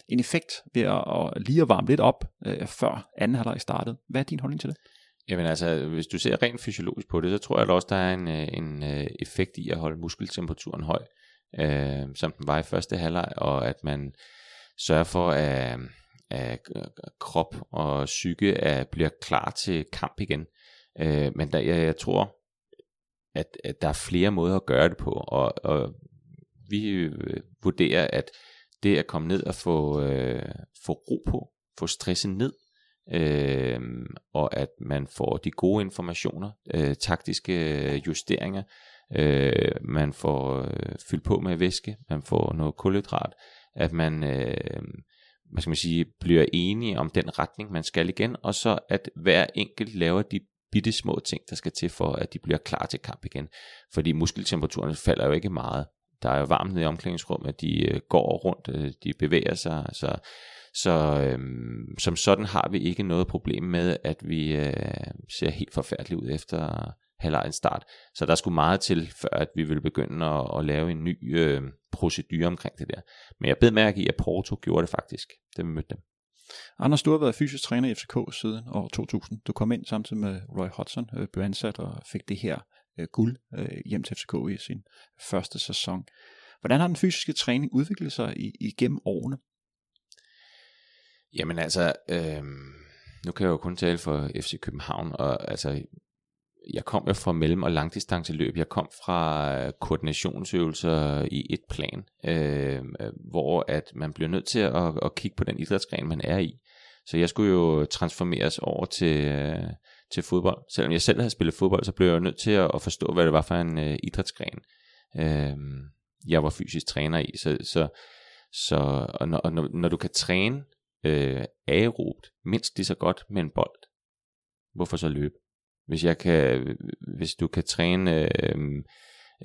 en effekt ved at, at lige at varme lidt op, øh, før anden halvleg startede. Hvad er din holdning til det? Jamen altså, hvis du ser rent fysiologisk på det, så tror jeg at også, der er en, øh, en øh, effekt i at holde muskeltemperaturen høj, øh, som den var i første halvleg, og at man sørger for, at, at krop og psyke at bliver klar til kamp igen. Øh, men der, jeg, jeg tror, at, at der er flere måder at gøre det på, og, og vi øh, vurderer, at det at komme ned og få, øh, få ro på, få stresset ned, øh, og at man får de gode informationer, øh, taktiske øh, justeringer, øh, man får øh, fyldt på med væske, man får noget kulhydrat, at man, øh, hvad skal man sige, bliver enige om den retning, man skal igen, og så at hver enkelt laver de bitte små ting, der skal til for, at de bliver klar til kamp igen. Fordi muskeltemperaturen falder jo ikke meget. Der er jo varmt nede i omklædningsrummet, de øh, går rundt, øh, de bevæger sig, så, så øhm, som sådan har vi ikke noget problem med, at vi øh, ser helt forfærdeligt ud efter halvlejens start. Så der skulle meget til, før at vi ville begynde at, at lave en ny øh, procedure omkring det der. Men jeg bed mærke i, at Porto gjorde det faktisk, da vi mødte dem. Anders, du har været fysisk træner i FCK siden år 2000. Du kom ind samtidig med Roy Hodgson, øh, blev ansat og fik det her øh, guld øh, hjem til FCK i sin første sæson. Hvordan har den fysiske træning udviklet sig i, igennem årene? Jamen altså, øh, nu kan jeg jo kun tale for FC København, og altså, jeg kom jo fra mellem- og langdistanceløb. Jeg kom fra øh, koordinationsøvelser i et plan, øh, hvor at man bliver nødt til at, at kigge på den idrætsgren, man er i. Så jeg skulle jo transformeres over til, øh, til fodbold. Selvom jeg selv havde spillet fodbold, så blev jeg jo nødt til at, at forstå, hvad det var for en øh, idrætsgren, øh, jeg var fysisk træner i. Så, så, så og når, og når, når du kan træne øh, aerobt mindst lige så godt med en bold, hvorfor så løbe? Hvis, jeg kan, hvis du kan træne øh,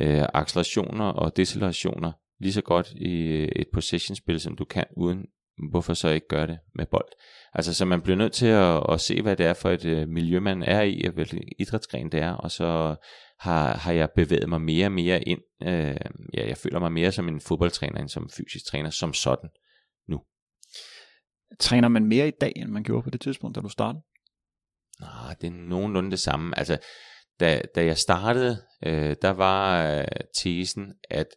øh, accelerationer og decelerationer lige så godt i øh, et possession-spil, som du kan uden, hvorfor så ikke gøre det med bold? Altså, så man bliver nødt til at, at se, hvad det er for et øh, miljø, man er i, og hvilken idrætsgren det er, og så har, har jeg bevæget mig mere og mere ind. Øh, ja, jeg føler mig mere som en fodboldtræner, end som fysisk træner, som sådan nu. Træner man mere i dag, end man gjorde på det tidspunkt, da du startede? Nej, det er nogenlunde det samme. Altså, da, da jeg startede, øh, der var øh, tesen, at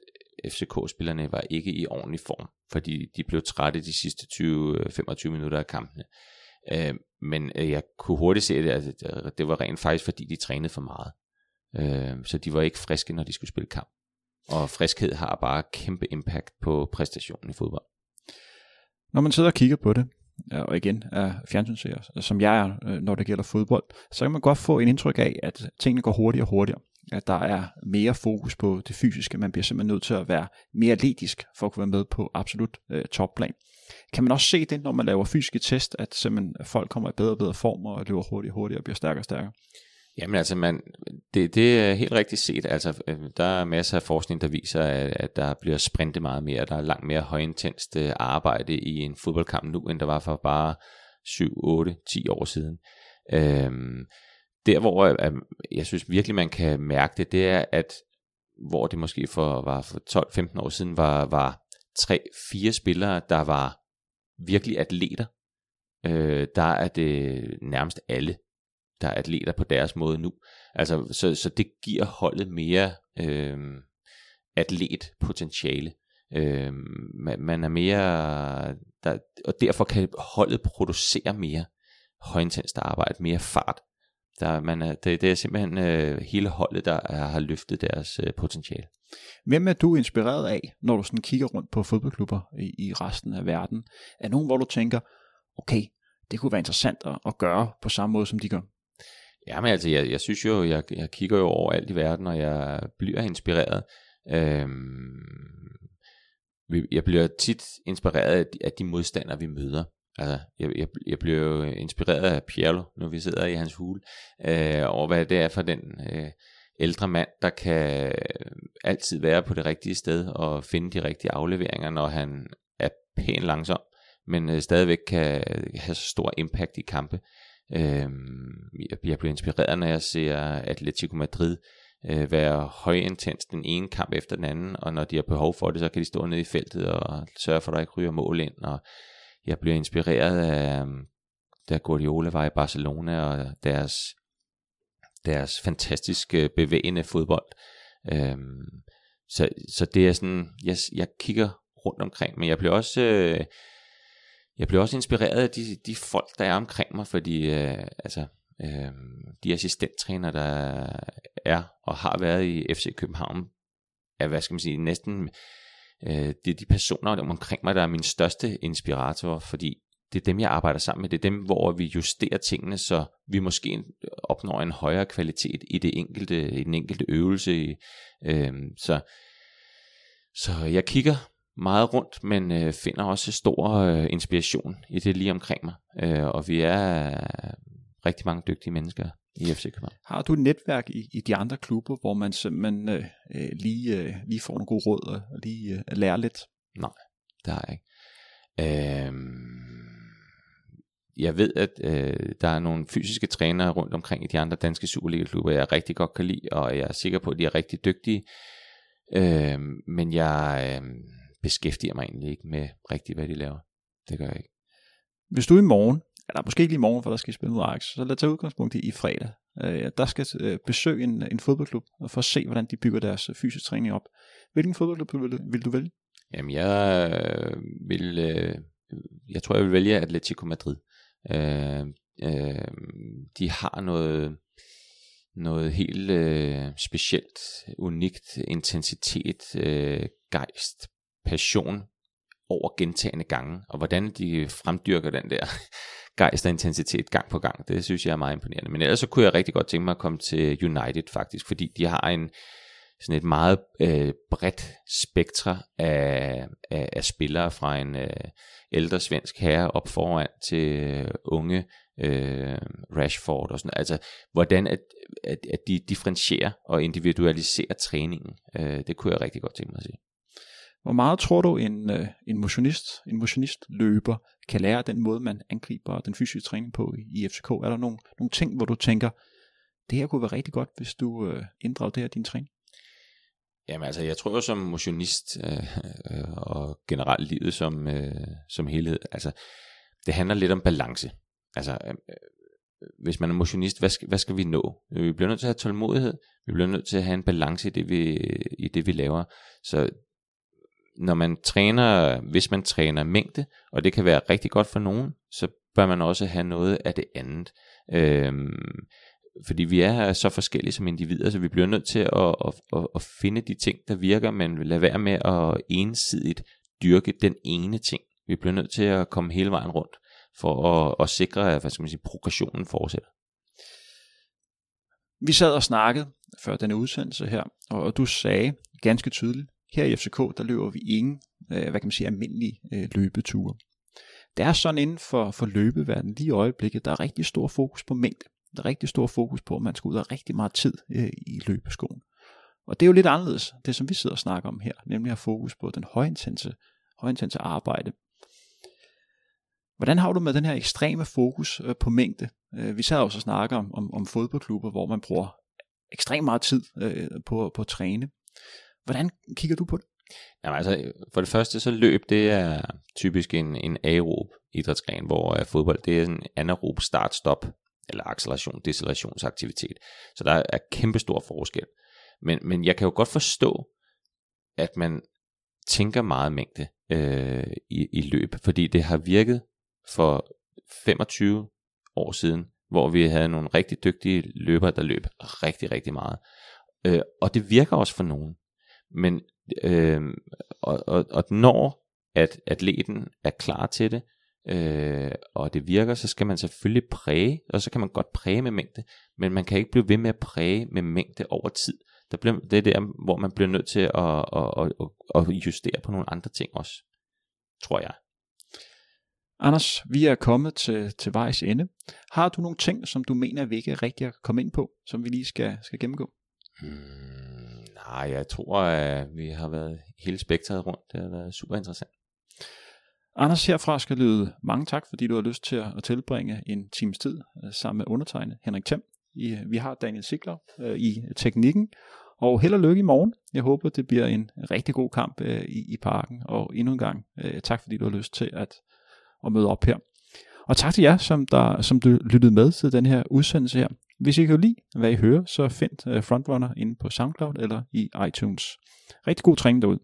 FCK-spillerne var ikke i ordentlig form, fordi de blev trætte de sidste 20-25 øh, minutter af kampene. Øh, men øh, jeg kunne hurtigt se, at det, det var rent faktisk, fordi de trænede for meget. Øh, så de var ikke friske, når de skulle spille kamp. Og friskhed har bare kæmpe impact på præstationen i fodbold. Når man sidder og kigger på det, Øh, og igen er fjernsynsseer, altså, som jeg er, øh, når det gælder fodbold, så kan man godt få en indtryk af, at tingene går hurtigere og hurtigere. At der er mere fokus på det fysiske. Man bliver simpelthen nødt til at være mere atletisk for at kunne være med på absolut øh, topplan. Kan man også se det, når man laver fysiske test, at simpelthen folk kommer i bedre og bedre form og løber hurtigere og hurtigere og bliver stærkere og stærkere? Jamen altså, man, det, det er helt rigtigt set. Altså, øh, der er masser af forskning, der viser, at, at der bliver sprintet meget mere. Der er langt mere højintenst øh, arbejde i en fodboldkamp nu, end der var for bare 7, 8, 10 år siden. Øhm, der, hvor øh, jeg, jeg synes virkelig, man kan mærke det, det er, at hvor det måske for, var for 12-15 år siden var, var 3-4 spillere, der var virkelig atleter. Øh, der er det nærmest alle der er atleter på deres måde nu. Altså, så, så det giver holdet mere øh, atletpotentiale. Øh, man, man er mere, der, og derfor kan holdet producere mere højintens arbejde, mere fart. Der, man er, det, det er simpelthen øh, hele holdet, der er, har løftet deres øh, potentiale. Hvem er du inspireret af, når du sådan kigger rundt på fodboldklubber i, i resten af verden? Er nogen, hvor du tænker, okay, det kunne være interessant at, at gøre på samme måde, som de gør? Ja, men altså, jeg, jeg synes jo, jeg, jeg kigger jo over alt i verden, og jeg bliver inspireret. Øhm, jeg bliver tit inspireret af de, af de modstandere, vi møder. Altså, jeg, jeg, jeg bliver jo inspireret af Pierlo, når vi sidder i hans hule, øh, over hvad det er for den øh, ældre mand, der kan øh, altid være på det rigtige sted og finde de rigtige afleveringer, når han er pænt langsom, men øh, stadigvæk kan have så stor impact i kampe. Øh, jeg bliver inspireret, når jeg ser Atletico Madrid øh, være højintens den ene kamp efter den anden, og når de har behov for det, så kan de stå nede i feltet og sørge for, at der ikke ryger mål ind, og jeg bliver inspireret af, øhm, da Guardiola var i Barcelona, og deres, deres fantastiske bevægende fodbold. Øhm, så, så det er sådan, jeg, jeg kigger rundt omkring, men jeg bliver også, øh, jeg bliver også inspireret af de, de folk, der er omkring mig, fordi øh, altså, øh, de assistenttræner, der er og har været i FC København, er, hvad skal man sige, næsten øh, det er de personer der omkring mig, der er min største inspirator, fordi det er dem, jeg arbejder sammen med. Det er dem, hvor vi justerer tingene, så vi måske opnår en højere kvalitet i det enkelte, i den enkelte øvelse. Øh, så, så jeg kigger meget rundt, men øh, finder også stor øh, inspiration i det lige omkring mig. Øh, og vi er rigtig mange dygtige mennesker i FC København. Har du et netværk i, i de andre klubber, hvor man simpelthen øh, øh, lige, øh, lige får nogle gode råd og lige øh, lærer lidt? Nej, det har jeg ikke. Øh, jeg ved, at øh, der er nogle fysiske trænere rundt omkring i de andre danske Superliga-klubber, jeg rigtig godt kan lide, og jeg er sikker på, at de er rigtig dygtige. Øh, men jeg øh, beskæftiger mig egentlig ikke med rigtigt, hvad de laver. Det gør jeg ikke. Hvis du i morgen eller måske ikke i morgen, for der skal spille mod Ajax, så lad os tage udgangspunkt i, i fredag. Øh, der skal øh, besøge en, en fodboldklub, og for at se, hvordan de bygger deres øh, fysisk træning op. Hvilken fodboldklub vil, vil du vælge? Jamen, jeg øh, vil, øh, jeg tror, jeg vil vælge Atletico Madrid. Øh, øh, de har noget, noget helt øh, specielt, unikt, intensitet, øh, gejst, passion over gentagende gange, og hvordan de fremdyrker den der gejst og intensitet gang på gang. Det synes jeg er meget imponerende. Men ellers så kunne jeg rigtig godt tænke mig at komme til United faktisk, fordi de har en sådan et meget øh, bredt spektre af, af, af spillere fra en øh, ældre svensk herre op foran til øh, unge øh, Rashford og sådan Altså hvordan at, at, at de differentierer og individualiserer træningen. Øh, det kunne jeg rigtig godt tænke mig at se. Hvor meget tror du, en, øh, en motionist, en motionist løber kan lære den måde, man angriber den fysiske træning på i, i FCK? Er der nogle, nogle ting, hvor du tænker, det her kunne være rigtig godt, hvis du øh, inddrager det her din træning? Jamen altså, jeg tror jo som motionist øh, øh, og generelt livet som, øh, som helhed, altså det handler lidt om balance. Altså, øh, øh, hvis man er motionist, hvad skal, hvad skal vi nå? Vi bliver nødt til at have tålmodighed, vi bliver nødt til at have en balance i det, vi, i det, vi laver. Så når man træner, hvis man træner mængde, og det kan være rigtig godt for nogen, så bør man også have noget af det andet. Øhm, fordi vi er så forskellige som individer, så vi bliver nødt til at, at, at, at finde de ting, der virker, men lade være med at ensidigt dyrke den ene ting. Vi bliver nødt til at komme hele vejen rundt, for at, at sikre, at hvad skal man sige, progressionen fortsætter. Vi sad og snakkede før denne udsendelse her, og du sagde ganske tydeligt, her i FCK, der løber vi ingen, øh, hvad kan man sige, almindelige øh, løbeture. Det er sådan inden for, for løbeverdenen lige i øjeblikket, der er rigtig stor fokus på mængde. Der er rigtig stor fokus på, at man skal ud af rigtig meget tid øh, i løbeskoen. Og det er jo lidt anderledes, det som vi sidder og snakker om her, nemlig at have fokus på den højintense, højintense arbejde. Hvordan har du med den her ekstreme fokus øh, på mængde? Øh, vi sad også og snakker om, om, om fodboldklubber, hvor man bruger ekstremt meget tid øh, på, på at træne. Hvordan kigger du på det? Jamen altså, for det første så løb, det er typisk en, en aerob idrætsgren, hvor uh, fodbold det er en anaerob start-stop, eller acceleration, decelerationsaktivitet. Så der er kæmpe stor forskel. Men, men jeg kan jo godt forstå, at man tænker meget mængde øh, i, i løb, fordi det har virket for 25 år siden, hvor vi havde nogle rigtig dygtige løbere, der løb rigtig, rigtig meget. Øh, og det virker også for nogen. Men øh, og, og, og når at atleten er klar til det, øh, og det virker, så skal man selvfølgelig præge, og så kan man godt præge med mængde, men man kan ikke blive ved med at præge med mængde over tid. Der bliver, det er der, hvor man bliver nødt til at, at, at, at, justere på nogle andre ting også, tror jeg. Anders, vi er kommet til, til vejs ende. Har du nogle ting, som du mener, vi ikke er rigtig at komme ind på, som vi lige skal, skal gennemgå? Hmm, nej, jeg tror, at vi har været hele spektret rundt. Det har været super interessant. Anders herfra skal lyde mange tak, fordi du har lyst til at tilbringe en times tid øh, sammen med undertegnet Henrik Thiem. Øh, vi har Daniel Sigler øh, i teknikken, og held og lykke i morgen. Jeg håber, det bliver en rigtig god kamp i, i parken, og endnu en gang tak, fordi du har lyst til at, at møde op her. Og tak til jer, som, der, som du lyttede med til den her udsendelse her. Hvis I kan lide, hvad I hører, så find øh, Frontrunner inde på SoundCloud eller i iTunes. Rigtig god træning derude.